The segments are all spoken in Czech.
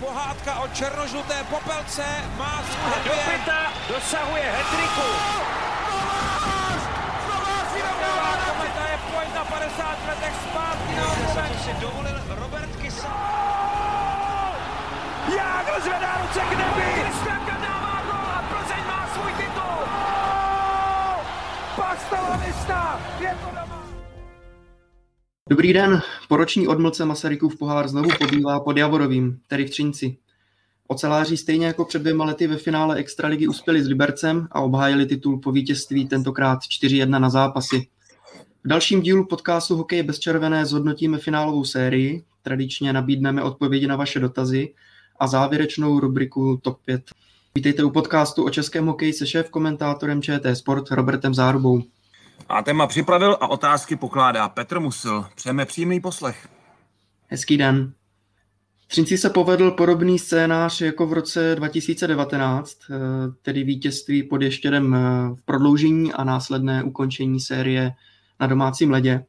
pohádka o černožluté popelce má svůj Do pěta dosahuje hetriku. Kometa je pojď na 50 letech zpátky na To si dovolil Robert Kysa. Jágr zvedá ruce k nebi. Kristianka dává gol a Plzeň má svůj titul. Pastalanista, je to doma. Dobrý den, poroční odmlce Masarykův pohár znovu pobývá pod Javorovým, tedy v Třinci. Oceláři stejně jako před dvěma lety ve finále Extraligy uspěli s Libercem a obhájili titul po vítězství tentokrát 4-1 na zápasy. V dalším dílu podcastu Hokej bez červené zhodnotíme finálovou sérii, tradičně nabídneme odpovědi na vaše dotazy a závěrečnou rubriku Top 5. Vítejte u podcastu o českém hokeji se šéf komentátorem ČT Sport Robertem Zárubou. A téma připravil a otázky pokládá Petr Musil. Přejeme příjemný poslech. Hezký den. Třinci se povedl podobný scénář jako v roce 2019, eh, tedy vítězství pod Ještědem eh, v prodloužení a následné ukončení série na domácím ledě.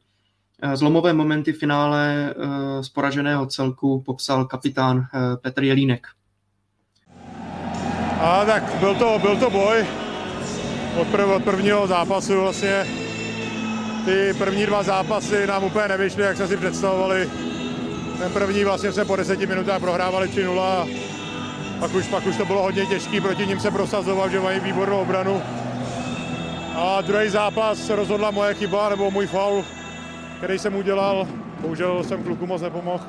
Eh, zlomové momenty v finále z poraženého celku popsal kapitán Petr Jelínek. A tak byl to, byl to boj od, prv, od prvního zápasu vlastně. Ty první dva zápasy nám úplně nevyšly, jak jsme si představovali. Ten první vlastně jsme po deseti minutách prohrávali 3-0 a pak už, pak už to bylo hodně těžký, proti ním se prosazoval, že mají výbornou obranu. A druhý zápas rozhodla moje chyba nebo můj faul, který jsem udělal. Bohužel jsem kluku moc nepomohl.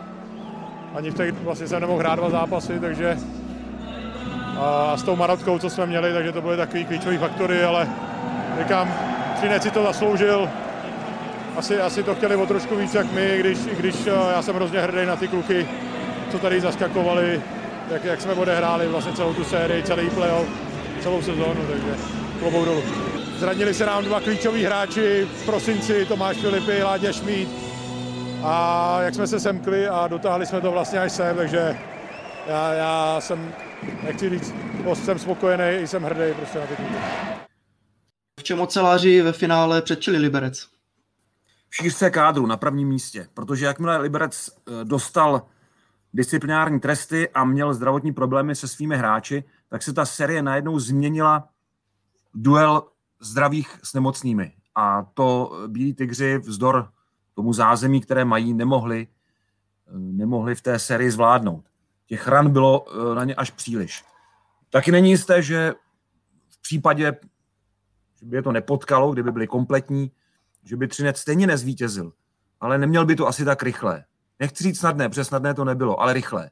Ani v těch vlastně jsem nemohl hrát dva zápasy, takže a s tou Marotkou, co jsme měli, takže to byly takový klíčové faktory, ale říkám, Třinec si to zasloužil. Asi, asi to chtěli o trošku víc jak my, když, když já jsem hrozně hrdý na ty kluky, co tady zaskakovali, jak, jak jsme odehráli vlastně celou tu sérii, celý playoff, celou sezónu, takže klobou dolů. Zranili se nám dva klíčoví hráči v prosinci, Tomáš Filipy, Láďa Šmíd. A jak jsme se semkli a dotáhli jsme to vlastně až sem, takže já, já jsem nechci říct, jsem spokojený, jsem hrdý prostě na ty kluky. V čem oceláři ve finále předčili Liberec? Šířce kádru na prvním místě, protože jakmile Liberec eh, dostal disciplinární tresty a měl zdravotní problémy se svými hráči, tak se ta série najednou změnila duel zdravých s nemocnými. A to Bílí tygři vzdor tomu zázemí, které mají, nemohli, eh, nemohli v té sérii zvládnout. Těch ran bylo eh, na ně až příliš. Taky není jisté, že v případě, že by je to nepotkalo, kdyby byli kompletní, že by Třinec stejně nezvítězil. Ale neměl by to asi tak rychle. Nechci říct snadné, protože snadné to nebylo, ale rychlé.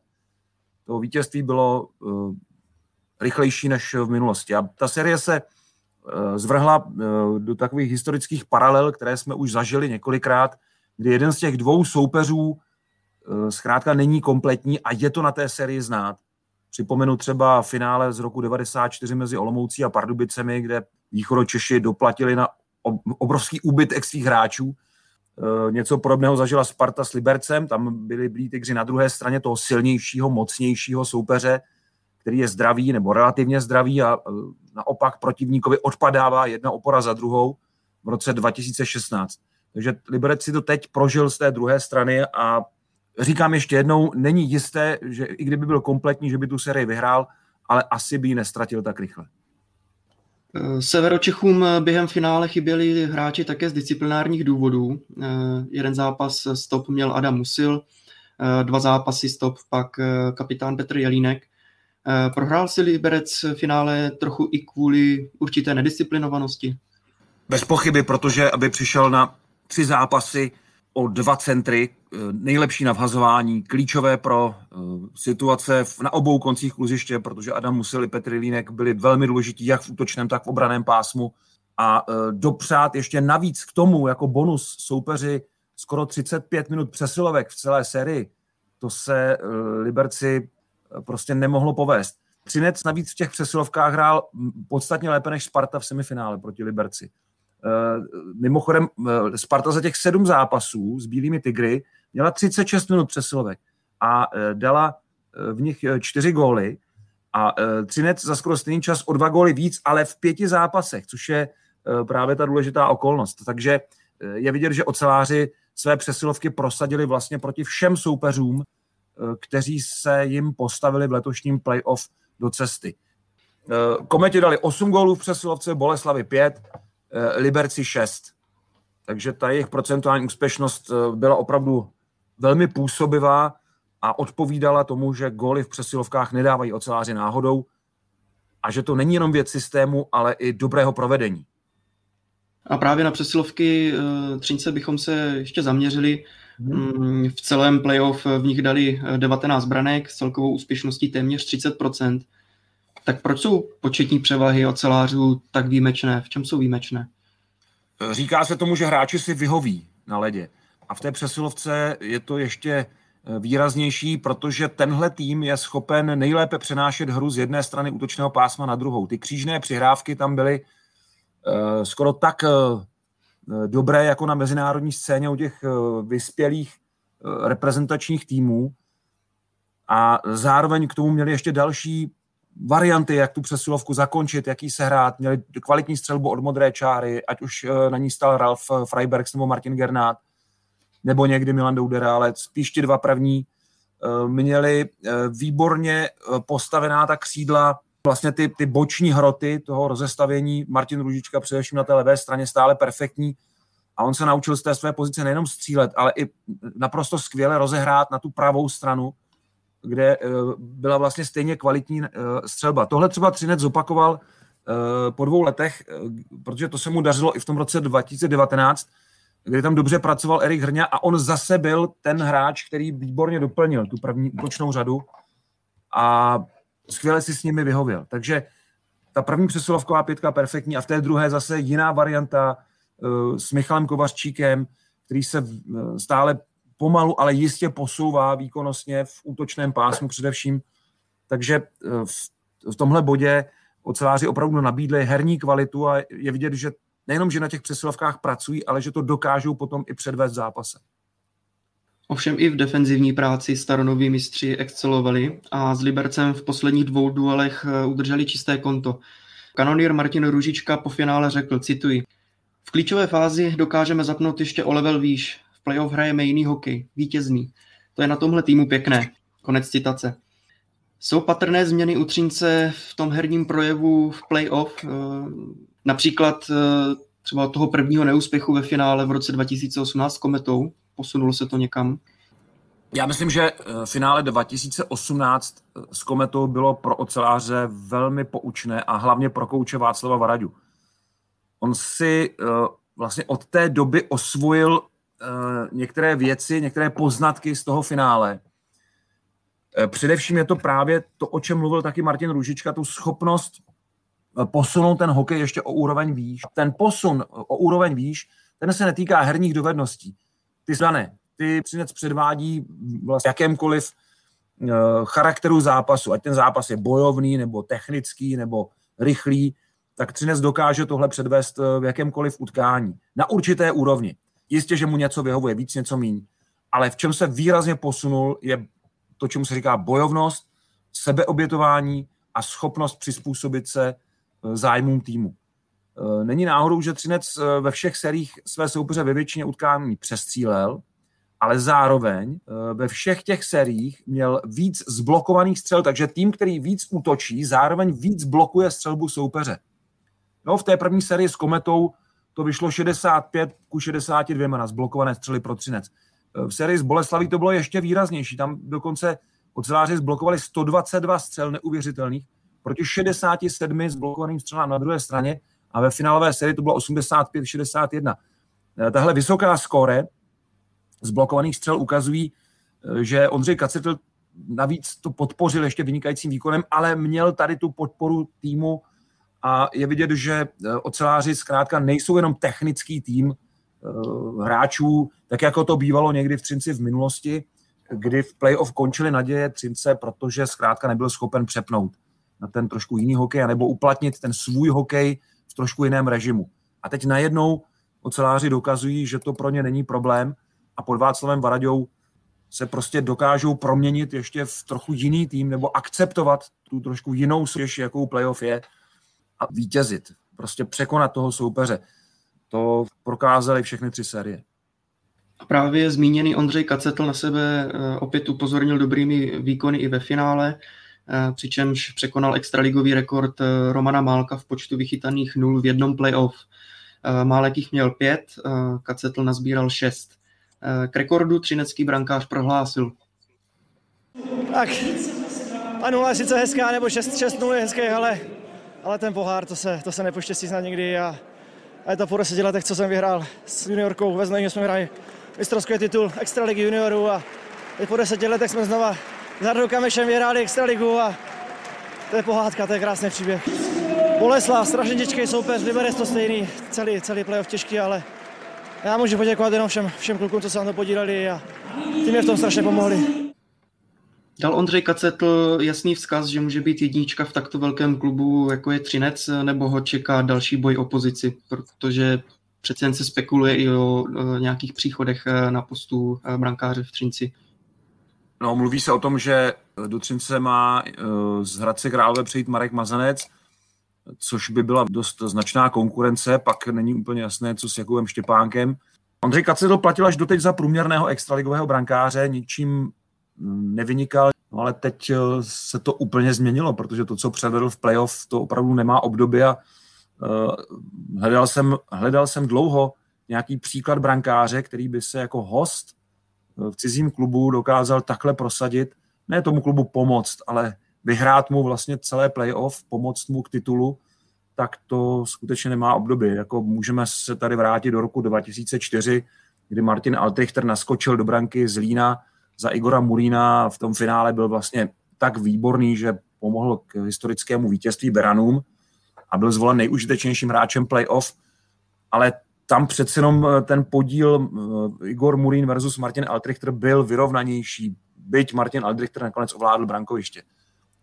To vítězství bylo uh, rychlejší než v minulosti. A ta série se uh, zvrhla uh, do takových historických paralel, které jsme už zažili několikrát, kdy jeden z těch dvou soupeřů Eh, zkrátka není kompletní a je to na té sérii znát. Připomenu třeba finále z roku 94 mezi Olomoucí a Pardubicemi, kde východočeši doplatili na obrovský úbytek svých hráčů. Eh, něco podobného zažila Sparta s Libercem, tam byli Blí Tygři na druhé straně toho silnějšího, mocnějšího soupeře, který je zdravý nebo relativně zdravý a eh, naopak protivníkovi odpadává jedna opora za druhou v roce 2016. Takže Liberec si to teď prožil z té druhé strany a říkám ještě jednou, není jisté, že i kdyby byl kompletní, že by tu sérii vyhrál, ale asi by ji nestratil tak rychle. Eh, Severočechům během finále chyběli hráči také z disciplinárních důvodů. Eh, jeden zápas stop měl Adam Musil, eh, dva zápasy stop pak kapitán Petr Jelínek. Prohrál si Liberec v finále trochu i kvůli určité nedisciplinovanosti? Bez pochyby, protože aby přišel na tři zápasy o dva centry, eh, nejlepší na vhazování, klíčové pro eh, situace na obou koncích kluziště, protože Adam Musil i Petr Línek byli velmi důležití jak v útočném, tak v obraném pásmu a eh, dopřát ještě navíc k tomu jako bonus soupeři skoro 35 minut přesilovek v celé sérii, to se Liberci prostě nemohlo povést. Třinec navíc v těch přesilovkách hrál podstatně lépe než Sparta v semifinále proti Liberci. Eh, mimochodem, eh, Sparta za těch sedm zápasů s Bílými Tigry měla 36 minut přesilovek a eh, dala v nich čtyři góly a Třinec za skoro stejný čas o dva góly víc, ale v pěti zápasech, což je právě ta důležitá okolnost. Takže je vidět, že oceláři své přesilovky prosadili vlastně proti všem soupeřům kteří se jim postavili v letošním playoff do cesty. Kometi dali 8 gólů v přesilovce, Boleslavy 5, Liberci 6. Takže ta jejich procentuální úspěšnost byla opravdu velmi působivá a odpovídala tomu, že góly v přesilovkách nedávají oceláři náhodou a že to není jenom věc systému, ale i dobrého provedení. A právě na přesilovky uh, Třince bychom se ještě zaměřili. Hmm. V celém playoff v nich dali 19 branek s celkovou úspěšností téměř 30%. Tak proč jsou početní převahy ocelářů tak výjimečné? V čem jsou výjimečné? Říká se tomu, že hráči si vyhoví na ledě. A v té přesilovce je to ještě eh, výraznější, protože tenhle tým je schopen nejlépe přenášet hru z jedné strany útočného pásma na druhou. Ty křížné přihrávky tam byly uh, skoro tak dobré jako na mezinárodní scéně u těch vyspělých reprezentačních týmů. A zároveň k tomu měli ještě další varianty, jak tu přesilovku zakončit, jaký se hrát. Měli kvalitní střelbu od modré čáry, ať už na ní stal Ralf Freibergs nebo Martin Gernát nebo někdy Milan Doudera, ale spíš ti dva první eh, měli eh, výborně eh, postavená ta křídla, vlastně ty, ty boční hroty toho rozestavění, Martin Ružička především na té levé straně stále perfektní a on se naučil z té své pozice nejenom střílet, ale i naprosto skvěle rozehrát na tu pravou stranu, kde byla vlastně stejně kvalitní střelba. Tohle třeba Třinec zopakoval po dvou letech, protože to se mu dařilo i v tom roce 2019, kdy tam dobře pracoval Erik Hrňa a on zase byl ten hráč, který výborně doplnil tu první útočnou řadu a skvěle si s nimi vyhověl. Takže ta první přesilovková pětka perfektní a v té druhé zase jiná varianta s Michalem Kovařčíkem, který se stále pomalu, ale jistě posouvá výkonnostně v útočném pásmu především. Takže uh, v, tomhle bodě oceláři opravdu nabídli herní kvalitu a je vidět, že nejenom, že na těch přesilovkách pracují, ale že to dokážou potom i předvést zápase. Ovšem i v defenzivní práci staronoví mistři excelovali a s Libercem v posledních dvou duelech eh, udrželi čisté konto. Kanonýr Martin Ružička po finále řekl, cituji, v klíčové fázi dokážeme zapnout ještě o level výš. V playoff hrajeme jiný hokej, vítězný. To je na tomhle týmu pěkné. Konec citace. Jsou patrné změny u Třince v tom herním projevu v playoff? Eh, Například eh, třeba toho prvního neúspěchu ve finále v roce 2018 s Kometou, posunulo se to někam? Já myslím, že eh, finále 2018 eh, s Kometou bylo pro oceláře velmi poučné a hlavně pro kouče Václava Varaďu. On si vlastně od té doby osvojil některé věci, některé poznatky z toho finále. Především je to právě to, o čem mluvil taky Martin Růžička, tu schopnost posunout ten hokej ještě o úroveň výš. Ten posun o úroveň výš, ten se netýká herních dovedností. Ty zdané, ty přinec předvádí vlastně jakémkoliv eh, charakteru zápasu, ať ten zápas je bojovný, nebo technický, nebo rychlý, tak Třinec dokáže tohle předvést eh, v jakémkoliv utkání. Na určité úrovni. Jistě, že mu něco vyhovuje, víc něco míň. Ale v čem se výrazně posunul, je to, čemu se říká bojovnost, sebeobětování a schopnost přizpůsobit se Eh, zájmům týmu. Eh, není náhodou, že Třinec eh, ve všech serích své soupeře ve většině utkání přestřílel, ale zároveň ve všech těch seriích měl víc zblokovaných střel, takže tým, který víc útočí, zároveň víc blokuje střelbu soupeře. No, v té první sérii s Kometou to vyšlo 65 ku 62 na zblokované střely pro Třinec. V sérii s Boleslaví to bylo ještě výraznější. Tam dokonce oceláři zblokovali 122 střel neuvěřitelných proti 67 zblokovaným střelám na druhé straně a ve finálové sérii to bylo 85-61. Eh, tahle vysoká skóre zblokovaných střel ukazují, eh, že Ondřej Kacetil navíc to podpořil ještě vynikajícím výkonem, ale měl tady tu podporu týmu a je vidět, že eh, oceláři zkrátka nejsou jenom technický tým hráčů, tak jako to bývalo někdy v Třinci v minulosti, kdy v playoff končili naděje Třince, protože zkrátka nebyl schopen přepnout na ten trošku jiný hokej, nebo uplatnit ten svůj hokej v trošku jiném režimu. A teď najednou oceláři dokazují, že to pro ně není problém a pod Václavem Varaďou se prostě dokážou proměnit ještě v trochu jiný tým nebo akceptovat tu trošku jinou soutěž, jakou playoff je a vítězit. Prostě překonat toho soupeře. To prokázali všechny tři série. Právě zmíněný Ondřej Kacetl na sebe eh, opět upozornil dobrými výkony i ve finále, eh, přičemž překonal extraligový rekord eh, Romana Málka v počtu vychytaných nul v jednom playoff. Málek jich měl pět, Kacetl nazbíral šest. K rekordu třinecký brankář prohlásil. Tak, a nula je sice hezká, nebo 6-0 je hezké, ale, ale ten pohár, to se, to se nepoštěstí snad nikdy a, a je to po deseti letech, co jsem vyhrál s juniorkou, ve Znojmě jsme hráli mistrovský titul Extraligy juniorů a teď po deseti letech jsme znova s Hardou Kamešem vyhráli Extraligu a to je pohádka, to je krásný příběh. Boleslav, strašně těžký soupeř, Liberec to stejný, celý, celý playoff těžký, ale já můžu poděkovat jenom všem, všem klukům, co se na to podíleli a tím mě v tom strašně pomohli. Dal Ondřej Kacetl jasný vzkaz, že může být jednička v takto velkém klubu, jako je Třinec, nebo ho čeká další boj o pozici, protože přece jen se spekuluje i o, o nějakých příchodech eh, na postu eh, brankáře v Třinci. No, mluví se o tom, že do Třince má z Hradce Králové přejít Marek Mazanec, což by byla dost značná konkurence, pak není úplně jasné, co s Jakubem Štěpánkem. Ondřej Kacetl platil až doteď za průměrného extraligového brankáře, ničím nevynikal, no ale teď se to úplně změnilo, protože to, co předvedl v playoff, to opravdu nemá období a Eh, hledal jsem, hledal jsem dlouho nějaký příklad brankáře, který by se jako host eh, v cizím klubu dokázal takhle prosadit, ne tomu klubu pomoct, ale vyhrát mu vlastně celé playoff, pomoct mu k titulu, tak to skutečně nemá období. Jako můžeme se tady vrátit do roku 2004, kdy Martin Altrichter naskočil do branky z Lína za Igora Murína v tom finále byl vlastně tak výborný, že pomohl k historickému vítězství Beranům a byl zvolen nejužitečnějším hráčem playoff, ale tam přece jenom eh, ten podíl eh, Igor Murín versus Martin Altrichter byl vyrovnanější, byť Martin Altrichter nakonec ovládl brankoviště.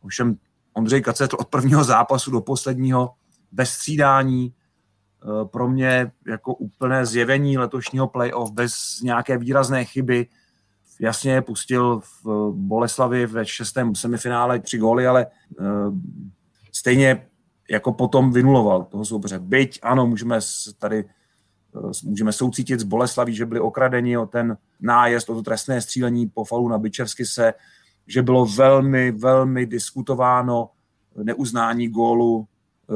Ovšem Ondřej Kacetl od prvního zápasu do posledního bez střídání, eh, pro mě jako úplné zjevení letošního playoff bez nějaké výrazné chyby. Jasně pustil v Boleslavi ve šestém semifinále tři góly, ale stejně jako potom vynuloval toho soupeře. Byť ano, můžeme tady eh, můžeme soucítit z Boleslaví, že byli okradeni o ten nájezd, o to trestné střílení po falu na Byčevsky se, že bylo velmi, velmi diskutováno neuznání gólu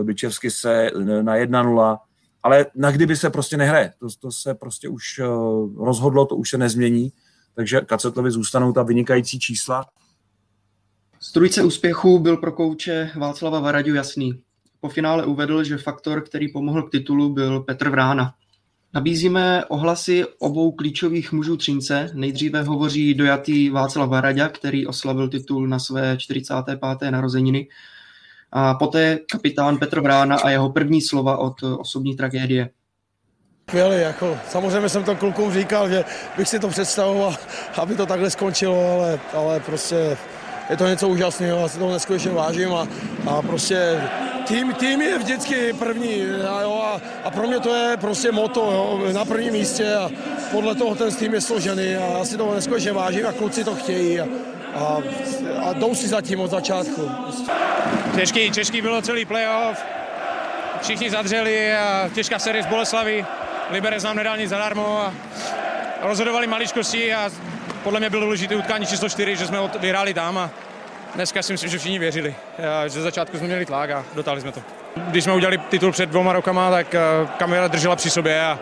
eh, Byčevsky se na 1-0, ale na kdyby se prostě nehraje. To, to se prostě už eh, rozhodlo, to už se nezmění, takže Kacetlovi zůstanou ta vynikající čísla. Z trojce úspěchů byl pro kouče Václava Varadiu jasný. Po finále uvedl, že faktor, který pomohl k titulu, byl Petr Vrána. Nabízíme ohlasy obou klíčových mužů Třince. Nejdříve hovoří dojatý Václav Varaďa, který oslavil titul na své 45. narozeniny. A poté kapitán Petr Vrána a jeho první slova od osobní tragédie. Skvělý, jako, samozřejmě jsem to klukům říkal, že bych si to představoval, aby to takhle skončilo, ale, ale prostě je to něco úžasného, já si to neskutečně vážím a, a prostě tým, tým je vždycky první a, jo, a, a pro mě to je prostě moto jo, na prvním místě a podle toho ten tým je složený a já si to neskutečně vážím a kluci to chtějí a, a, a jdou si za tím od začátku. Těžký, těžký bylo celý playoff, všichni zadřeli a těžká série z Boleslavy, Liberec nám nedal nic zadarmo a rozhodovali maličkosti a podle mě bylo důležité utkání číslo 4, že jsme vyhráli tam a dneska si myslím, že všichni věřili. Že začátku jsme měli tlak a dotáhli jsme to. Když jsme udělali titul před dvěma rokama, tak eh, kamera držela při sobě a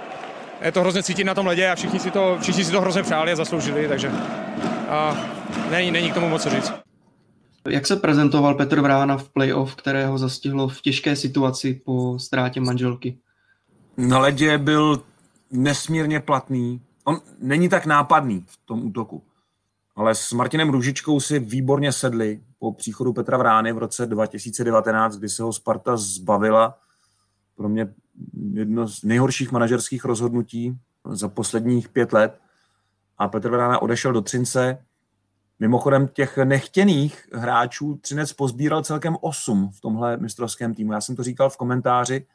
je to hrozně cítit na tom ledě a všichni si to, všichni si to hrozně přáli a zasloužili, takže a není, není k tomu moc co říct. Jak se prezentoval Petr Vrána v playoff, kterého zastihlo v těžké situaci po ztrátě manželky? Na ledě byl nesmírně platný, on není tak nápadný v tom útoku. Ale s Martinem Růžičkou si výborně sedli po příchodu Petra Vrány v roce 2019, kdy se ho Sparta zbavila. Pro mě jedno z nejhorších manažerských rozhodnutí za posledních pět let. A Petr Vrána odešel do Třince. Mimochodem těch nechtěných hráčů Třinec pozbíral celkem osm v tomhle mistrovském týmu. Já jsem to říkal v komentáři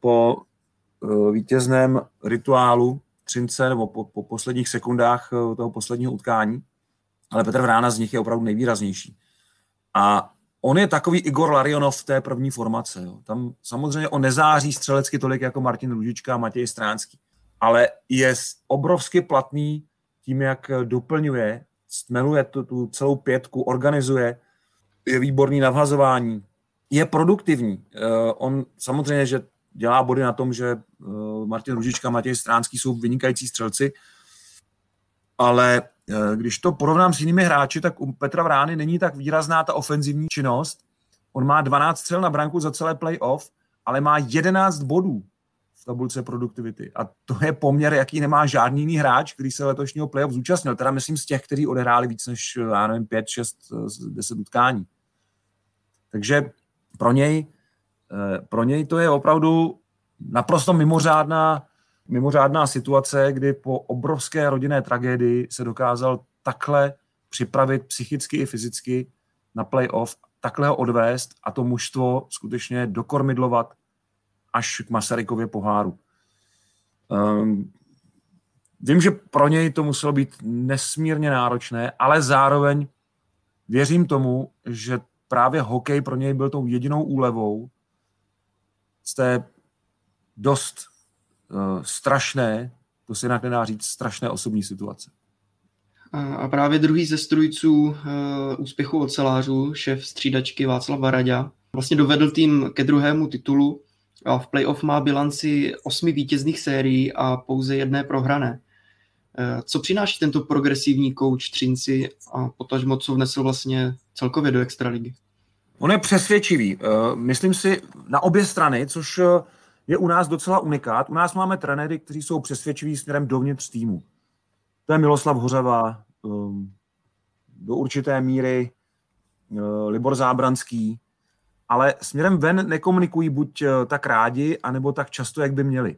po eh, vítězném rituálu Třince nebo po, po posledních sekundách eh, toho posledního utkání, ale Petr Vrána z nich je opravdu nejvýraznější. A on je takový Igor Larionov v té první formace. Jo. Tam samozřejmě on nezáří střelecky tolik jako Martin Ružička a Matěj Stránský. ale je obrovsky platný tím, jak doplňuje, stmeluje tu, tu celou pětku, organizuje, je výborný na vhazování, je produktivní. On samozřejmě, že dělá body na tom, že uh, Martin Ružička Matěj Stránský jsou vynikající střelci, ale uh, když to porovnám s jinými hráči, tak u Petra Vrány není tak výrazná ta ofenzivní činnost. On má 12 střel na branku za celé playoff, ale má 11 bodů v tabulce produktivity. A to je poměr, jaký nemá žádný jiný hráč, který se letošního playoff zúčastnil. Teda myslím z těch, kteří odehráli víc než, já nevím, 5, 6, 10 utkání. Takže pro něj, eh, pro něj to je opravdu naprosto mimořádná, mimořádná situace, kdy po obrovské rodinné tragédii se dokázal takhle připravit psychicky i fyzicky na playoff, takhle ho odvést a to mužstvo skutečně dokormidlovat až k Masarykově poháru. Um, vím, že pro něj to muselo být nesmírně náročné, ale zároveň věřím tomu, že právě hokej pro něj byl tou jedinou úlevou z té dost uh, strašné, to se jinak nedá říct, strašné osobní situace. A právě druhý ze strujců uh, úspěchu ocelářů, šéf střídačky Václav Varadě, vlastně dovedl tým ke druhému titulu a v playoff má bilanci osmi vítězných sérií a pouze jedné prohrané. Uh, co přináší tento progresivní kouč Třinci a potažmo, co vnesl vlastně celkově do extraligy? On je přesvědčivý. Myslím si na obě strany, což je u nás docela unikát. U nás máme trenéry, kteří jsou přesvědčiví směrem dovnitř týmu. To je Miloslav Hořava, um, do určité míry uh, Libor Zábranský, ale směrem ven nekomunikují buď tak rádi, anebo tak často, jak by měli.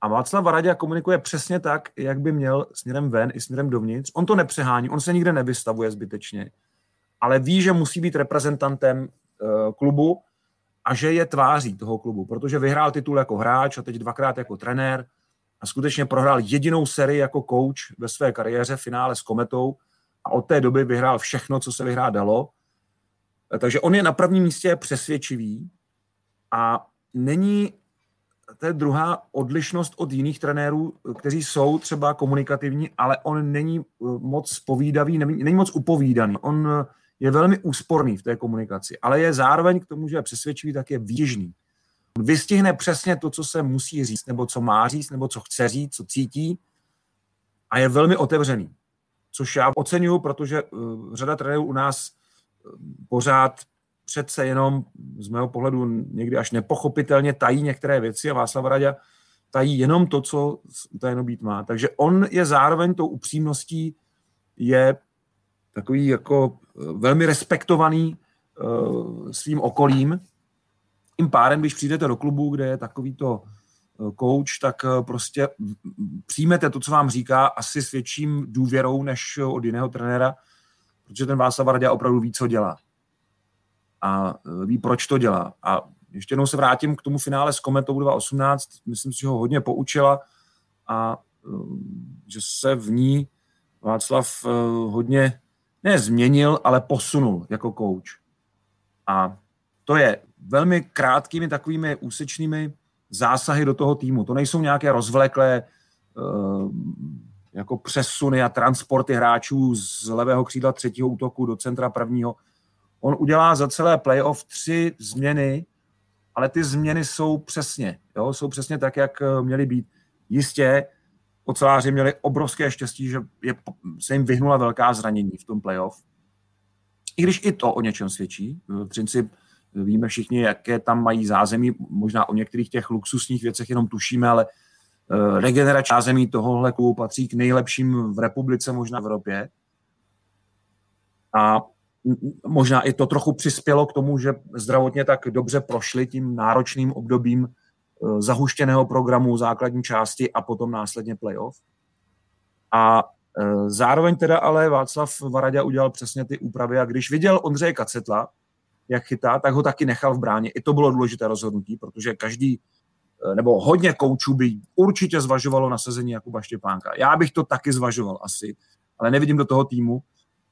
A Václav Varadě komunikuje přesně tak, jak by měl směrem ven i směrem dovnitř. On to nepřehání, on se nikde nevystavuje zbytečně, ale ví, že musí být reprezentantem uh, klubu a že je tváří toho klubu, protože vyhrál titul jako hráč a teď dvakrát jako trenér a skutečně prohrál jedinou sérii jako coach ve své kariéře v finále s Kometou a od té doby vyhrál všechno, co se vyhrát dalo. Takže on je na prvním místě přesvědčivý a není to je druhá odlišnost od jiných trenérů, kteří jsou třeba komunikativní, ale on není moc povídavý, není moc upovídaný. On je velmi úsporný v té komunikaci, ale je zároveň k tomu, že je přesvědčivý, tak je výžný. On vystihne přesně to, co se musí říct, nebo co má říct, nebo co chce říct, co cítí a je velmi otevřený. Což já oceňuju, protože uh, řada trenérů u nás uh, pořád přece jenom z mého pohledu někdy až nepochopitelně tají některé věci a Václav Radě tají jenom to, co utajeno být má. Takže on je zároveň tou upřímností je takový jako eh, velmi respektovaný uh, svým okolím. Tím pádem, když přijdete do klubu, kde je takovýto eh, coach, tak prostě přijmete to, co vám říká, asi s větším důvěrou než od jiného trenéra, protože ten Václav Radě opravdu ví, co dělá. A ví, proč to dělá. A ještě jednou se vrátím k tomu finále s Kometou 2018. Myslím si, že ho hodně poučila a že se v ní Václav hodně ne změnil, ale posunul jako coach. A to je velmi krátkými takovými úsečnými zásahy do toho týmu. To nejsou nějaké rozvleklé uh, jako přesuny a transporty hráčů z levého křídla třetího útoku do centra prvního. On udělá za celé playoff tři změny, ale ty změny jsou přesně, jo, jsou přesně tak, jak eh, měly být. Jistě oceláři měli obrovské štěstí, že je, se jim vyhnula velká zranění v tom playoff. I když i to o něčem svědčí. Třinci víme všichni, jaké tam mají zázemí. Možná o některých těch luxusních věcech jenom tušíme, ale eh, regenerační zázemí tohohle klubu patří k nejlepším v republice, možná v Evropě. A možná i to trochu přispělo k tomu, že zdravotně tak dobře prošli tím náročným obdobím zahuštěného programu základní části a potom následně playoff. A eh, zároveň teda ale Václav Varadě udělal přesně ty úpravy a když viděl Ondřeje Kacetla, jak chytá, tak ho taky nechal v bráně. I to bylo důležité rozhodnutí, protože každý eh, nebo hodně koučů by určitě zvažovalo nasazení Jakuba Štěpánka. Já bych to taky zvažoval asi, ale nevidím do toho týmu,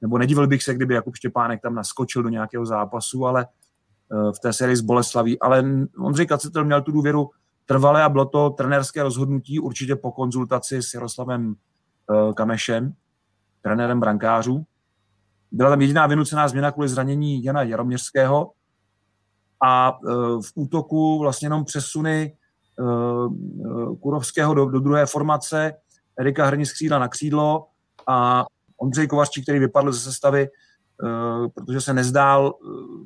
nebo nedivil bych se, kdyby Jakub Štěpánek tam naskočil do nějakého zápasu, ale v té sérii z Boleslaví, ale Ondřej Kacetel měl tu důvěru trvalé a bylo to trenérské rozhodnutí určitě po konzultaci s Jaroslavem uh, Kamešem, trenérem brankářů. Byla tam jediná vynucená změna kvůli zranění Jana Jaroměřského a uh, v útoku vlastně jenom přesuny Kurovského do, do druhé formace, Erika Hrni z křídla na křídlo a Ondřej Kovařčík, který vypadl ze sestavy, protože se nezdál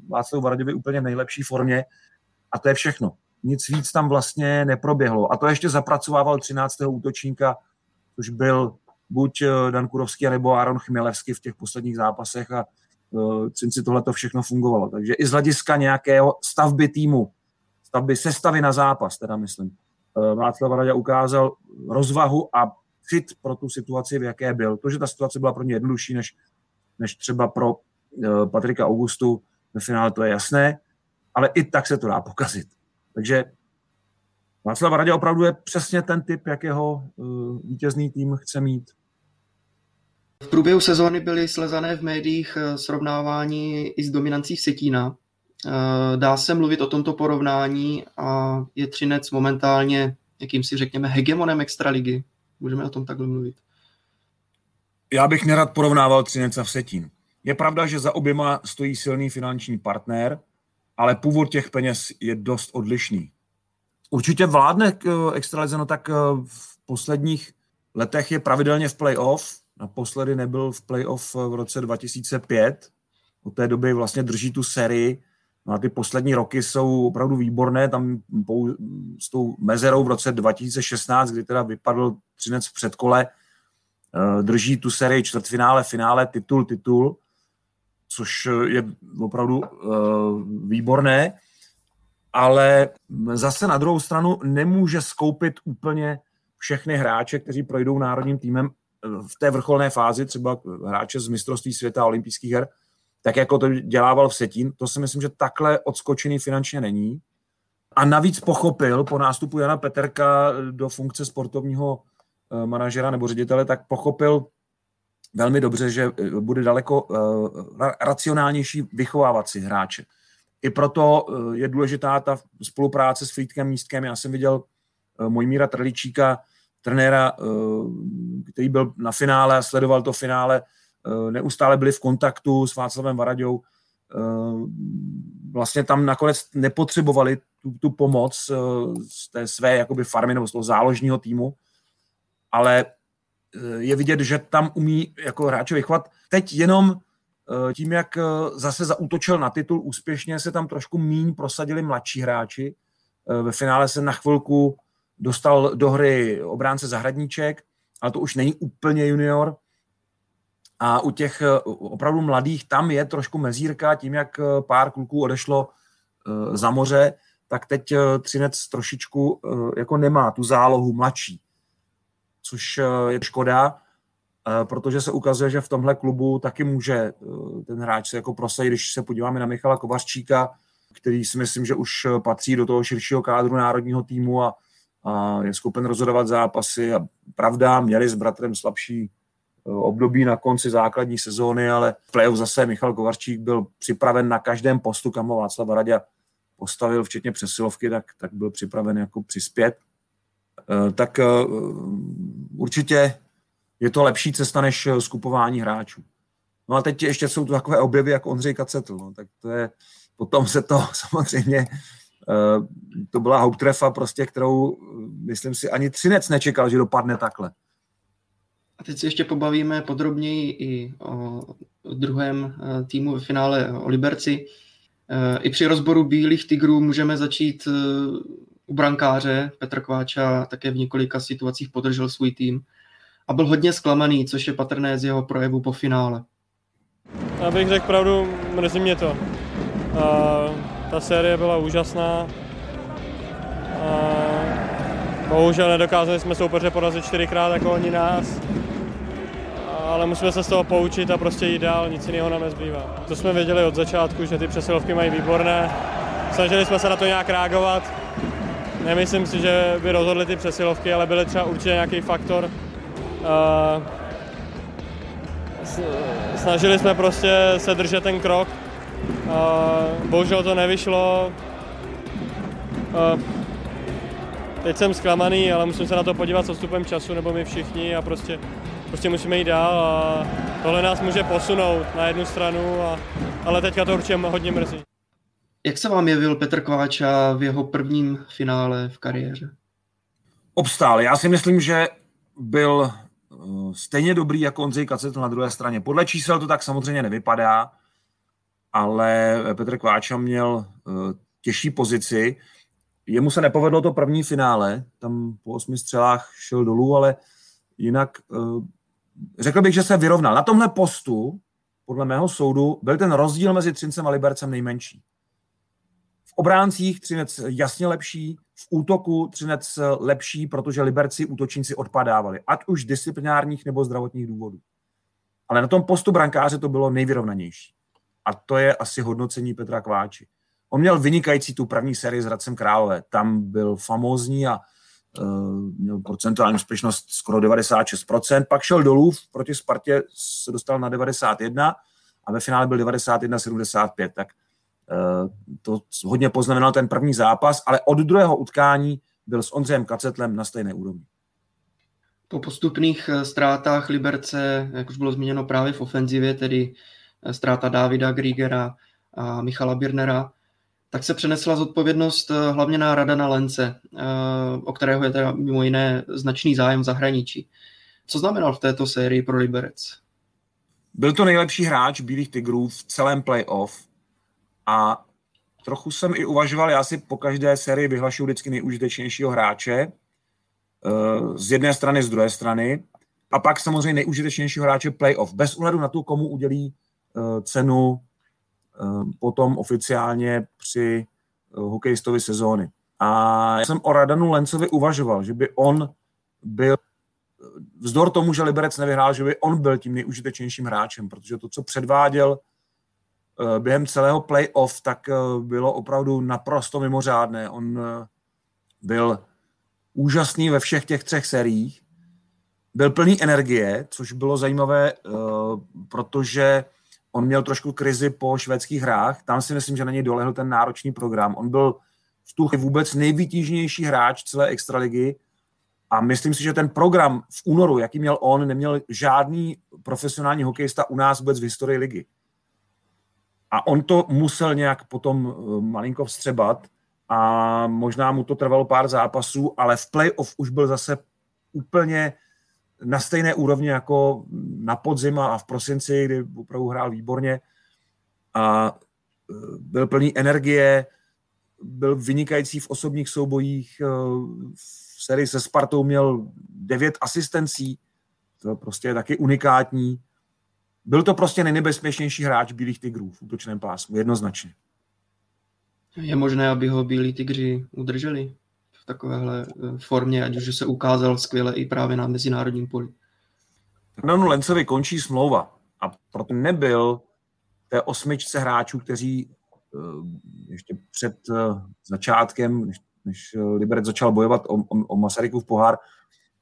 Václavu Varaděvi úplně v nejlepší formě. A to je všechno nic víc tam vlastně neproběhlo. A to ještě zapracovával 13. útočníka, což byl buď eh, Dan Kurovský, nebo Aaron Chmělevský v těch posledních zápasech a si tohle to všechno fungovalo. Takže i z hlediska nějakého stavby týmu, stavby sestavy na zápas, teda myslím, Václav Radě ukázal rozvahu a cit pro tu situaci, v jaké byl. To, že ta situace byla pro ně jednodušší než, než třeba pro uh, Patrika Augustu ve finále, to je jasné, ale i tak se to dá pokazit. Takže Václav Radě opravdu je přesně ten typ, jakého uh, vítězný tým chce mít. V průběhu sezóny byly slezané v médiích eh, srovnávání i s dominancí Setína. Eh, dá se mluvit o tomto porovnání a je Třinec momentálně jakýmsi, řekněme, hegemonem extraligy. Můžeme o tom takhle mluvit. Já bych nerad porovnával Třinec a Vsetín. Je pravda, že za oběma stojí silný finanční partner, ale původ těch peněz je dost odlišný. Určitě vládne eh, extralize, no tak eh, v posledních letech je pravidelně v playoff. Naposledy nebyl v playoff v roce 2005. Od té doby vlastně drží tu sérii. No a ty poslední roky jsou opravdu výborné. Tam s tou mezerou v roce 2016, kdy teda vypadl Třinec v předkole, eh, drží tu sérii čtvrtfinále, finále, titul, titul což je opravdu uh, výborné, ale zase na druhou stranu nemůže skoupit úplně všechny hráče, kteří projdou národním týmem eh, v té vrcholné fázi, třeba hráče z mistrovství světa a olympijských her, tak jako to dělával v Setín. To si myslím, že takhle odskočený finančně není. A navíc pochopil po nástupu Jana Peterka do funkce sportovního eh, manažera nebo ředitele, tak pochopil velmi dobře, že eh, bude daleko uh, racionálnější vychovávat si hráče. I proto je důležitá ta spolupráce s Frýdkem Místkem. Já jsem viděl Mojmíra Trličíka, trenéra, který byl na finále a sledoval to finále. Neustále byli v kontaktu s Václavem Varaďou. Vlastně tam nakonec nepotřebovali tu, tu pomoc z té své jakoby farmy nebo z toho záložního týmu, ale je vidět, že tam umí jako hráče vychovat. Teď jenom eh, tím, jak eh, zase zautočil na titul úspěšně, se tam trošku míň prosadili mladší hráči. Eh, ve finále se na chvilku dostal do hry obránce Zahradníček, ale to už není úplně junior. A u těch opravdu mladých tam je trošku mezírka, tím, jak pár kluků odešlo za moře, tak teď Třinec trošičku jako nemá tu zálohu mladší což eh, je škoda, eh, protože se ukazuje, že v tomhle klubu taky může eh, ten hráč se jako prosadit, když se podíváme na Michala Kovařčíka, který si myslím, že už patří do toho širšího kádru národního týmu a, a je schopen rozhodovat zápasy. A pravda, měli s bratrem slabší období na konci základní sezóny, ale v play zase Michal Kovarčík byl připraven na každém postu, kam ho Václav Radě postavil, včetně přesilovky, tak, tak byl připraven jako přispět. Eh, tak eh, určitě je to lepší cesta než eh, skupování hráčů. No a teď ještě jsou tu takové objevy jako Ondřej Kacetl, no, tak to je, potom se to samozřejmě, to byla houptrefa prostě, kterou myslím si ani Třinec nečekal, že dopadne takhle. A teď si ještě pobavíme podrobněji i o druhém týmu ve finále o Liberci. I při rozboru Bílých tigrů můžeme začít u brankáře Petr Kváča také v několika situacích podržel svůj tým a byl hodně zklamaný, což je patrné z jeho projevu po finále. Já bych řekl pravdu, mrzí mě to. A ta série byla úžasná. A bohužel nedokázali jsme soupeře porazit čtyřikrát jako oni nás. Ale musíme se z toho poučit a prostě jít dál, nic jiného nám nezbývá. To jsme věděli od začátku, že ty přesilovky mají výborné. Snažili jsme se na to nějak reagovat Nemyslím si, že by rozhodly ty přesilovky, ale byly třeba určitě nějaký faktor. Snažili jsme prostě se držet ten krok. Bohužel to nevyšlo. teď jsem zklamaný, ale musím se na to podívat s odstupem času, nebo my všichni a prostě, prostě musíme jít dál a tohle nás může posunout na jednu stranu, a, ale teďka to určitě hodně mrzí. Jak se vám jevil Petr Kváča v jeho prvním finále v kariéře? Obstál. Já si myslím, že byl eh, stejně dobrý jako Ondřej Kacetl na druhé straně. Podle čísel to tak samozřejmě nevypadá, ale Petr Kváča měl eh, těžší pozici. Jemu se nepovedlo to první finále, tam po osmi střelách šel dolů, ale jinak eh, řekl bych, že se vyrovnal. Na tomhle postu, podle mého soudu, byl ten rozdíl mezi Třincem a Libercem nejmenší. Obráncích Třinec jasně lepší, v útoku Třinec lepší, protože Liberci útočníci odpadávali, ať už disciplinárních nebo zdravotních důvodů. Ale na tom postu brankáře to bylo nejvyrovnanější. A to je asi hodnocení Petra Kváči. On měl vynikající tu první sérii s Radcem Králové. Tam byl famózní a uh, měl procentuální úspěšnost skoro 96%. Pak šel dolů, proti Spartě se dostal na 91 a ve finále byl 91-75. Tak to hodně poznamenal ten první zápas, ale od druhého utkání byl s Ondřejem Kacetlem na stejné úrovni. Po postupných eh, ztrátách Liberce, jak už bylo zmíněno právě v ofenzivě, tedy ztráta Davida Griegera a Michala Birnera, tak se přenesla zodpovědnost eh, hlavně na Radana Lence, eh, o kterého je teda mimo jiné značný zájem v zahraničí. Co znamenal v této sérii pro Liberec? Byl to nejlepší hráč Bílých tigrů v celém playoff a trochu jsem i uvažoval, já si po každé sérii vyhlašuju vždycky nejužitečnějšího hráče, eh, z jedné strany, z druhé strany, a pak samozřejmě nejužitečnějšího hráče playoff, bez ohledu na to, komu udělí cenu Ehm, potom oficiálně při eh, hokejistovi sezóny. A já jsem o Radanu Lencovi uvažoval, že by on byl, vzdor tomu, že Liberec nevyhrál, že by on byl tím nejužitečnějším hráčem, protože to, co předváděl eh, během celého playoff, tak eh, bylo opravdu naprosto mimořádné. On byl úžasný ve všech těch třech seriích, byl plný energie, což bylo zajímavé, protože On měl trošku krizi po švédských hrách, tam si myslím, že na něj dolehl ten náročný program. On byl v tu vůbec nejvytížnější hráč celé extraligy a myslím si, že ten program v únoru, jaký měl on, neměl žádný profesionální hokejista u nás vůbec v historii ligy. A on to musel nějak potom eh, malinko vstřebat a možná mu to trvalo pár zápasů, ale v playoff už byl zase úplně na stejné úrovni jako na podzim a v prosinci, kdy opravdu hrál výborně a e, byl plný energie, byl vynikající v osobních soubojích, e, v sérii se Spartou měl devět asistencí, to prostě je taky unikátní. Byl to prostě nejnebezpečnější hráč Bílých tigrů v útočném pásmu, jednoznačně. Je možné, aby ho Bílí tigři udrželi? takovéhle eh, formě, ať už se ukázal skvěle i právě na mezinárodním poli. Fernandu Lencovi končí smlouva a proto nebyl té osmičce hráčů, kteří eh, ještě před eh, začátkem, než, než Liberec začal bojovat o, o, o Masarykův pohár,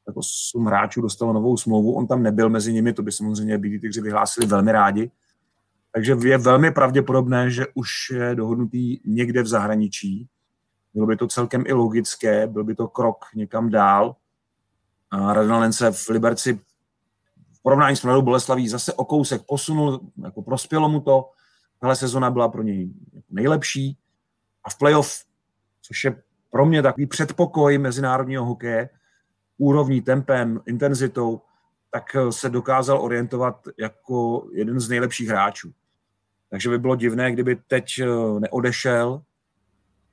tak osm hráčů dostalo novou smlouvu, on tam nebyl mezi nimi, to by samozřejmě Bílí tygři vyhlásili velmi rádi. Takže je velmi pravděpodobné, že už je dohodnutý někde v zahraničí bylo by to celkem i logické, byl by to krok někam dál. A Radovan se v Liberci v porovnání s Mladou Boleslaví zase o kousek posunul, jako prospělo mu to. Tahle sezona byla pro něj nejlepší. A v playoff, což je pro mě takový předpokoj mezinárodního hokeje, úrovní, tempem, intenzitou, tak se dokázal orientovat jako jeden z nejlepších hráčů. Takže by bylo divné, kdyby teď neodešel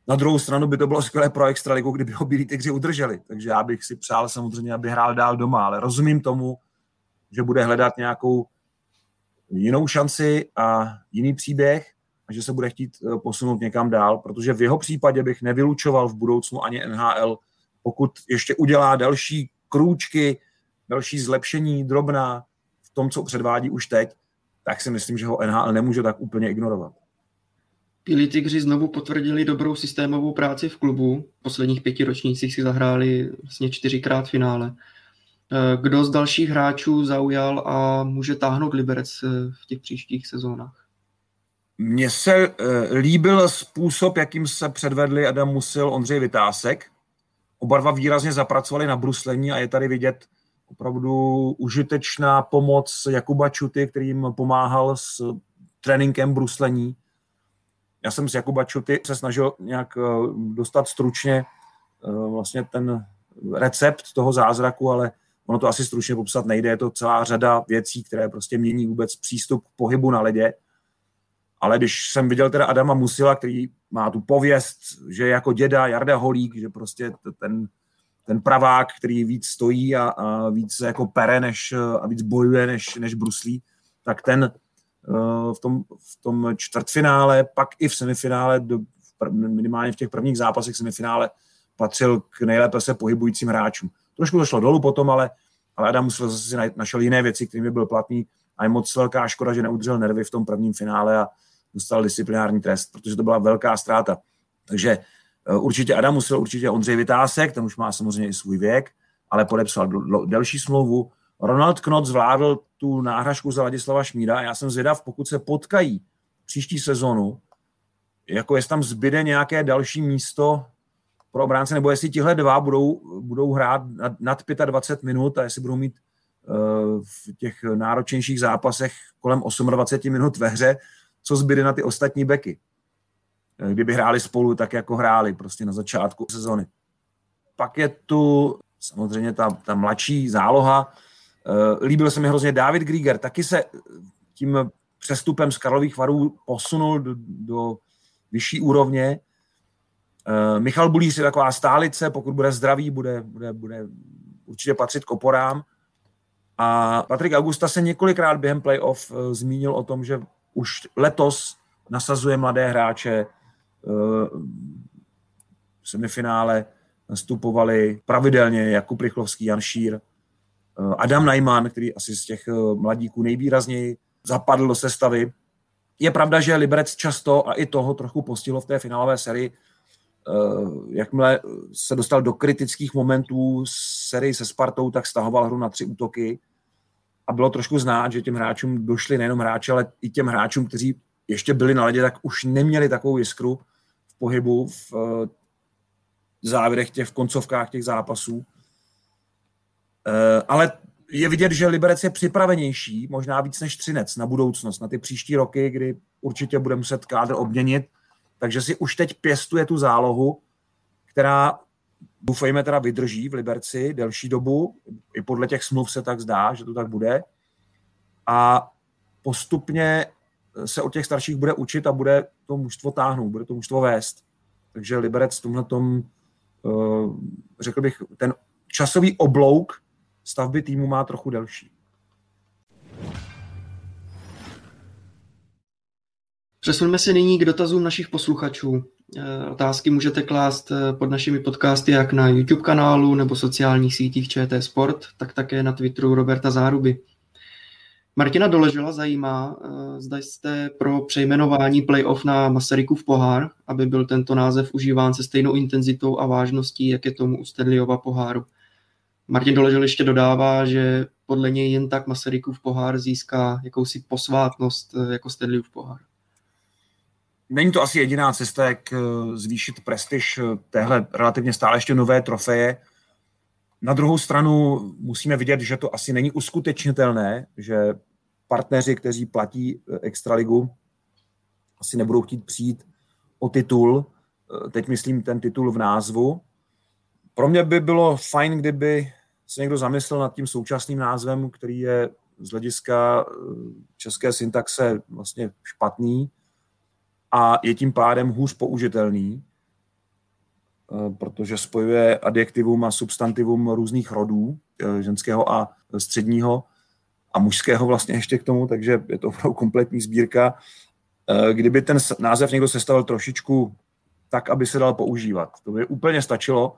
na druhou stranu by to bylo skvělé pro Extraligu, kdyby ho Bílí tygři udrželi. Takže já bych si přál samozřejmě, aby hrál dál doma, ale rozumím tomu, že bude hledat nějakou jinou šanci a jiný příběh a že se bude chtít eh, posunout někam dál, protože v jeho případě bych nevylučoval v budoucnu ani NHL, pokud ještě udělá další krůčky, další zlepšení drobná v tom, co předvádí už teď, tak si myslím, že ho NHL nemůže tak úplně ignorovat. Bílí tygři znovu potvrdili dobrou systémovou práci v klubu. V posledních pěti ročnících si zahráli vlastně čtyřikrát finále. Eh, kdo z dalších hráčů zaujal a může táhnout Liberec eh, v těch příštích sezónách? Mně se eh, líbil způsob, jakým se předvedli Adam Musil, Ondřej Vytásek. Oba dva výrazně zapracovali na bruslení a je tady vidět opravdu užitečná pomoc Jakuba Čuty, který jim pomáhal s tréninkem bruslení. Já jsem s Jakuba Čuty se snažil nějak eh, dostat stručně eh, vlastně ten recept toho zázraku, ale ono to asi stručně popsat nejde. Je to celá řada věcí, které prostě mění vůbec přístup k pohybu na ledě. Ale když jsem viděl teda Adama Musila, který má tu pověst, že jako děda Jarda Holík, že prostě ten, ten pravák, který víc stojí a, a víc jako pere, než, a víc bojuje, než, než bruslí, tak ten uh, v tom, v tom čtvrtfinále, pak i v semifinále, do, minimálně v těch prvních zápasech semifinále, patřil k nejlépe se pohybujícím hráčům. Trošku to šlo dolů potom, ale, ale Adam musel zase si našel jiné věci, kterými byl platný a je moc velká škoda, že neudržel nervy v tom prvním finále a dostal disciplinární trest, protože to byla velká ztráta. Takže eh, určitě Adam musel, určitě Ondřej Vytásek, ten už má samozřejmě i svůj věk, ale podepsal delší smlouvu. Ronald Knot zvládl tu náhražku za Ladislava Šmíra a já jsem zvědav, pokud se potkají příští sezonu, jako jestli tam zbyde nějaké další místo pro obránce, nebo jestli tihle dva budou, budou hrát nad, nad 25 minut a jestli budou mít uh, v těch náročnějších zápasech kolem 28 minut ve hře, co zbyde na ty ostatní beky. Eh, kdyby hráli spolu tak, jako hráli prostě na začátku sezony. Pak je tu samozřejmě ta, ta mladší záloha. Eh, líbil se mi hrozně David Grieger, taky se tím přestupem z Karlových varů posunul do, do vyšší úrovně. Eh, Michal Bulíř je taková stálice, pokud bude zdravý, bude, bude, bude určitě patřit koporám. A Patrik Augusta se několikrát během playoff zmínil o tom, že už letos nasazuje mladé hráče. Eh, v semifinále nastupovali pravidelně Jakub Rychlovský, Jan Šír, eh, Adam Najman, který asi z těch eh, mladíků nejvýrazněji zapadl do sestavy. Je pravda, že Liberec často a i toho trochu postihlo v té finálové sérii, jakmile se dostal do kritických momentů sérii se Spartou, tak stahoval hru na tři útoky a bylo trošku znát, že těm hráčům došli nejenom hráči, ale i těm hráčům, kteří ještě byli na ledě, tak už neměli takovou jiskru v pohybu, v eh, závěrech těch, v koncovkách těch zápasů. Eh, ale je vidět, že Liberec je připravenější, možná víc než Třinec na budoucnost, na ty příští roky, kdy určitě bude muset kádr obměnit, takže si už teď pěstuje tu zálohu, která doufejme teda vydrží v Liberci delší dobu, i podle těch smluv se tak zdá, že to tak bude. A postupně se od těch starších bude učit a bude to mužstvo táhnout, bude to mužstvo vést. Takže Liberec v tomhle tom, eh, řekl bych, ten časový oblouk stavby týmu má trochu delší. Přesuneme se nyní k dotazům našich posluchačů. Eh, otázky můžete klást eh, pod našimi podcasty jak na YouTube kanálu nebo sociálních sítích ČT Sport, tak také na Twitteru Roberta Záruby. Martina Doležela zajímá, eh, zda jste pro přejmenování playoff na Masarykův pohár, aby byl tento název užíván se stejnou intenzitou a vážností, jak je tomu u Stedliova poháru. Martin Doležel ještě dodává, že podle něj jen tak Masarykův pohár získá jakousi posvátnost jako Stedliův pohár. Není to asi jediná cesta, jak eh, zvýšit prestiž eh, téhle relativně stále ještě nové trofeje. Na druhou stranu musíme vidět, že to asi není uskutečnitelné, že partneři, kteří platí eh, Extraligu, asi nebudou chtít přijít o titul. Teď myslím ten titul v názvu. Pro mě by bylo fajn, kdyby se někdo zamyslel nad tím současným názvem, který je z hlediska české syntaxe vlastně špatný a je tím pádem hůř použitelný, eh, protože spojuje adjektivum a substantivum různých rodů, eh, ženského a středního a mužského vlastně ještě k tomu, takže je to opravdu kompletní sbírka. Eh, kdyby ten název někdo sestavil trošičku tak, aby se dal používat, to by úplně stačilo.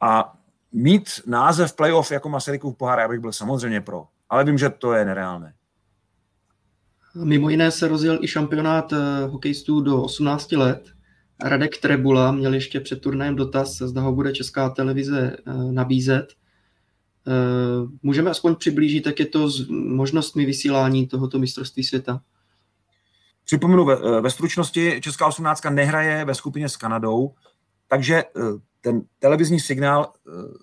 A mít název playoff jako Masarykův pohár, já bych byl samozřejmě pro, ale vím, že to je nereálné. Mimo jiné se rozjel i šampionát eh, hokejistů do 18 let. Radek Trebula měl ještě před turnajem dotaz, zda ho bude česká televize eh, nabízet. Eh, můžeme aspoň přiblížit, jak je to s možnostmi vysílání tohoto mistrovství světa? Připomenu ve, ve stručnosti, Česká 18 nehraje ve skupině s Kanadou, takže ten televizní signál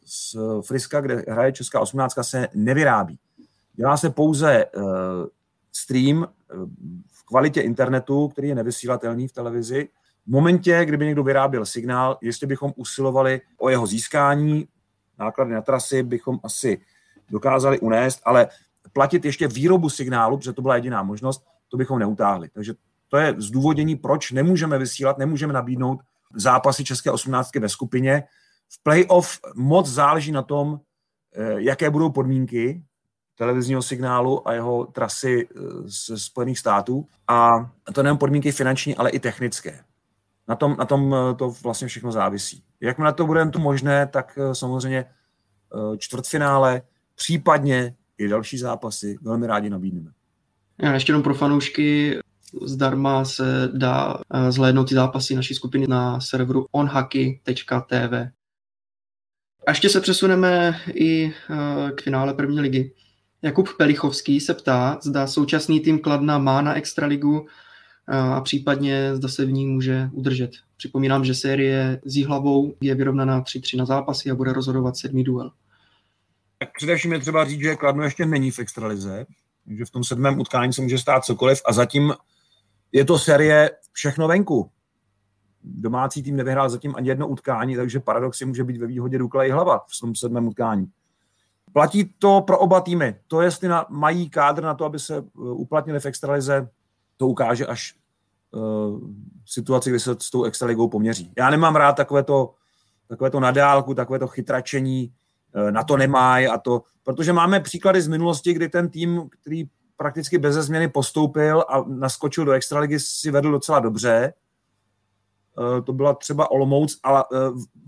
z Friska, kde hraje Česká 18, se nevyrábí. Dělá se pouze stream v kvalitě internetu, který je nevysílatelný v televizi. V momentě, kdyby někdo vyráběl signál, jestli bychom usilovali o jeho získání, náklady na trasy bychom asi dokázali unést, ale platit ještě výrobu signálu, protože to byla jediná možnost, to bychom neutáhli. Takže to je zdůvodnění, proč nemůžeme vysílat, nemůžeme nabídnout zápasy České 18 ve skupině. V playoff moc záleží na tom, eh, jaké budou podmínky televizního signálu a jeho trasy eh, ze Spojených států. A to nejen podmínky finanční, ale i technické. Na tom, na tom eh, to vlastně všechno závisí. Jakmile to bude to možné, tak samozřejmě čtvrtfinále, případně i další zápasy velmi rádi nabídneme. Já ještě jenom pro fanoušky, zdarma se dá zhlédnout ty zápasy naší skupiny na serveru onhaky.tv. A ještě se přesuneme i k finále první ligy. Jakub Pelichovský se ptá, zda současný tým Kladna má na Extraligu eh, a případně zda se v ní může udržet. Připomínám, že série s Jihlavou je vyrovnaná 3-3 na zápasy a bude rozhodovat sedmý duel. Tak především je třeba říct, že Kladno ještě není v extralize, takže v tom sedmém utkání se může stát cokoliv a zatím je to série všechno venku. Domácí tým nevyhrál zatím ani jedno utkání, takže paradoxně může být ve výhodě Dukla i hlava v tom sedmém utkání. Platí to pro oba týmy. To, jestli na, mají kádr na to, aby se uh, uplatnili v extralize, to ukáže až uh, situaci, kdy se s tou extraligou poměří. Já nemám rád takové to, takové to nadálku, takové to chytračení, uh, na to nemají a to, protože máme příklady z minulosti, kdy ten tým, který prakticky bez změny postoupil a naskočil do extraligy, si vedl docela dobře. Eh, to byla třeba Olomouc, ale eh,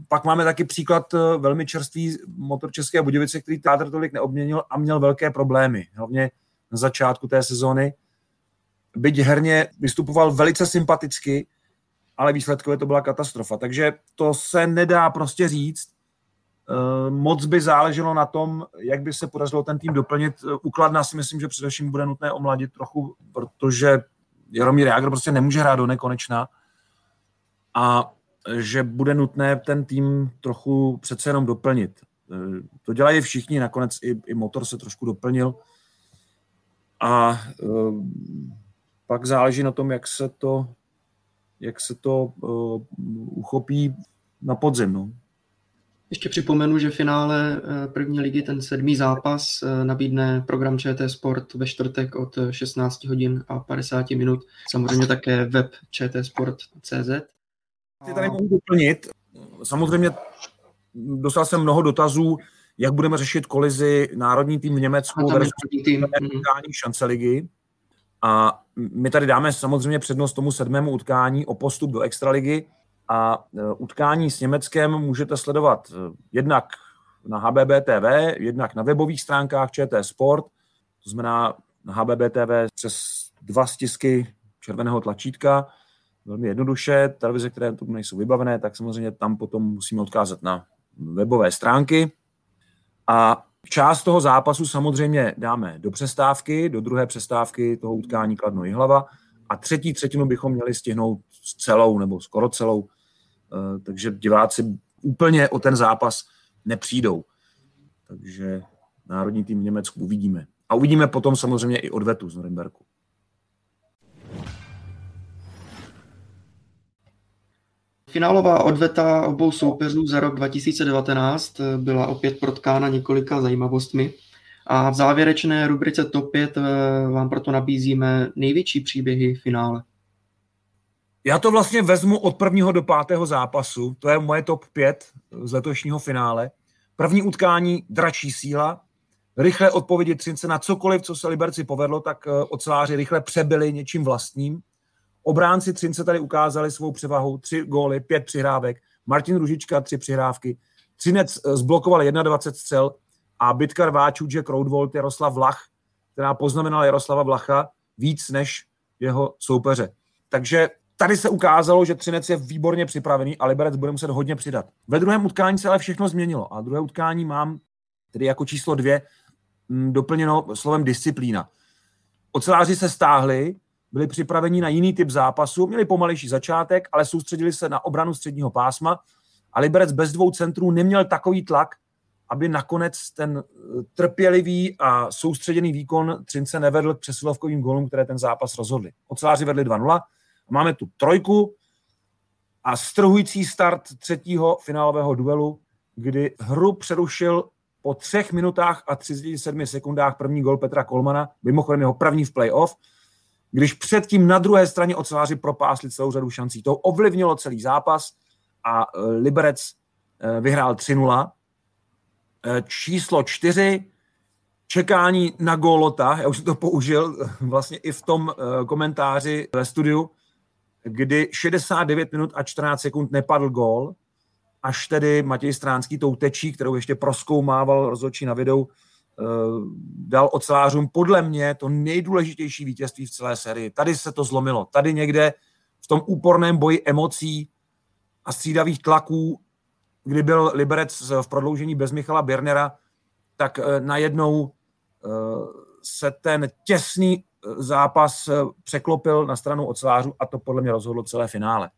pak máme taky příklad eh, velmi čerstvý motor České Budějovice, který Tátr tolik neobměnil a měl velké problémy, hlavně na začátku té sezóny. Byť herně vystupoval velice sympaticky, ale výsledkově to byla katastrofa. Takže to se nedá prostě říct. Moc by záleželo na tom, jak by se podařilo ten tým doplnit. Ukladná si myslím, že především bude nutné omladit trochu, protože Jaromír Jágr prostě nemůže hrát do nekonečna a že bude nutné ten tým trochu přece jenom doplnit. Eh, to dělají všichni, nakonec i, i motor se trošku doplnil a pak záleží na tom, jak se to, jak se to uchopí na podzim. No. Ještě připomenu, že finále první ligy, ten sedmý zápas, nabídne program ČT Sport ve čtvrtek od 16 hodin a 50 minut. Samozřejmě také web čtsport.cz. Ty tady mohu doplnit. Samozřejmě dostal jsem mnoho dotazů, jak budeme řešit kolizi národní tým v Německu versus tým. Mhm. utkání šance ligy. A my tady dáme samozřejmě přednost tomu sedmému utkání o postup do extraligy a e, utkání s Německem můžete sledovat e, jednak na HBB TV, jednak na webových stránkách ČT Sport, to znamená na HBB TV přes dva stisky červeného tlačítka, velmi jednoduše, televize, které tu nejsou vybavené, tak samozřejmě tam potom musíme odkázat na webové stránky. A část toho zápasu samozřejmě dáme do přestávky, do druhé přestávky toho utkání Kladno Jihlava a třetí třetinu bychom měli stihnout s celou nebo skoro celou, eh, takže diváci úplně o ten zápas nepřijdou. Takže národní tým v Německu uvidíme. A uvidíme potom samozřejmě i odvetu z Norimberku. Finálová odveta obou soupeřů za rok 2019 byla opět protkána několika zajímavostmi. A v závěrečné rubrice TOP 5 eh, vám proto nabízíme největší příběhy finále. Já to vlastně vezmu od prvního do pátého zápasu. To je moje top 5 z letošního finále. První utkání dračí síla, rychlé odpovědi Třince na cokoliv, co se Liberci povedlo, tak eh, oceláři rychle přebyli něčím vlastním. Obránci Třince tady ukázali svou převahu, tři góly, pět přihrávek, Martin Ružička, tři přihrávky, Třinec eh, zblokoval 21 střel, a bitka rváčů Jack Roadvolt Jaroslav Vlach, která poznamenala Jaroslava Vlacha víc než jeho soupeře. Takže tady se ukázalo, že Třinec je výborně připravený a Liberec bude muset hodně přidat. Ve druhém utkání se ale všechno změnilo a druhé utkání mám tedy jako číslo dvě mm, doplněno slovem disciplína. Oceláři se stáhli, byli připraveni na jiný typ zápasu, měli pomalejší začátek, ale soustředili se na obranu středního pásma a Liberec bez dvou centrů neměl takový tlak, aby nakonec ten trpělivý a soustředěný výkon Třince nevedl k přesilovkovým gólům, které ten zápas rozhodly. Oceláři vedli 2-0. Máme tu trojku a strhující start třetího finálového duelu, kdy hru přerušil po třech minutách a 37 sekundách první gol Petra Kolmana, mimochodem jeho první v playoff, když předtím na druhé straně oceláři propásli celou řadu šancí. To ovlivnilo celý zápas a e, Liberec e, vyhrál 3-0. E, číslo 4, čekání na gólota, já už jsem to použil vlastně i v tom komentáři ve studiu, kdy 69 minut a 14 sekund nepadl gól, až tedy Matěj Stránský tou tečí, kterou ještě proskoumával rozhodčí na videu, dal ocelářům podle mě to nejdůležitější vítězství v celé sérii. Tady se to zlomilo. Tady někde v tom úporném boji emocí a střídavých tlaků, kdy byl Liberec v prodloužení bez Michala Birnera, tak eh, najednou eh, se ten těsný zápas překlopil na stranu ocelářů a to podle mě rozhodlo celé finále.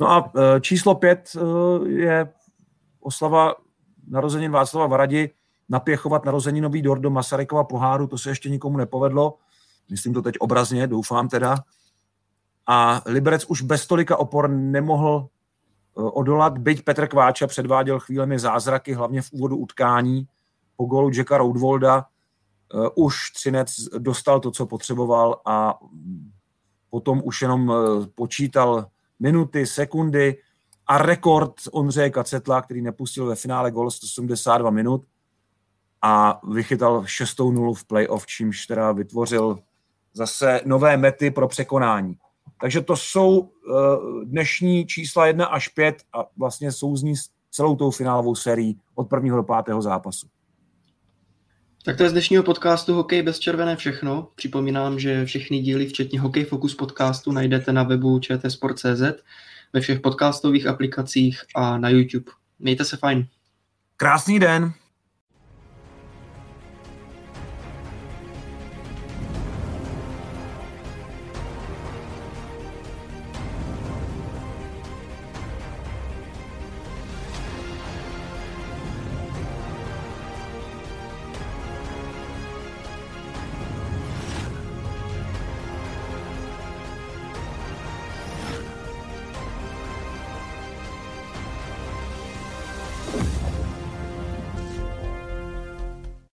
No a číslo pět je oslava narozenin Václava Varadi, napěchovat nový dort do Masarykova poháru, to se ještě nikomu nepovedlo. Myslím to teď obrazně, doufám teda. A Liberec už bez tolika opor nemohl e, odolat, byť Petr Kváča předváděl chvílemi zázraky, hlavně v úvodu utkání. Po gólu Jacka Roudvolda už Třinec dostal to, co potřeboval a potom už jenom počítal minuty, sekundy a rekord Ondřeje Kacetla, který nepustil ve finále gol 182 minut a vychytal 6 nulu v playoff, čímž teda vytvořil zase nové mety pro překonání. Takže to jsou eh, dnešní čísla 1 až 5 a vlastně souzní s celou tou finálovou sérií od prvního do pátého zápasu. Tak to je z dnešního podcastu Hokej bez červené všechno. Připomínám, že všechny díly, včetně Hokej Focus podcastu, najdete na webu čtsport.cz, ve všech podcastových aplikacích a na YouTube. Mějte se fajn. Krásný den.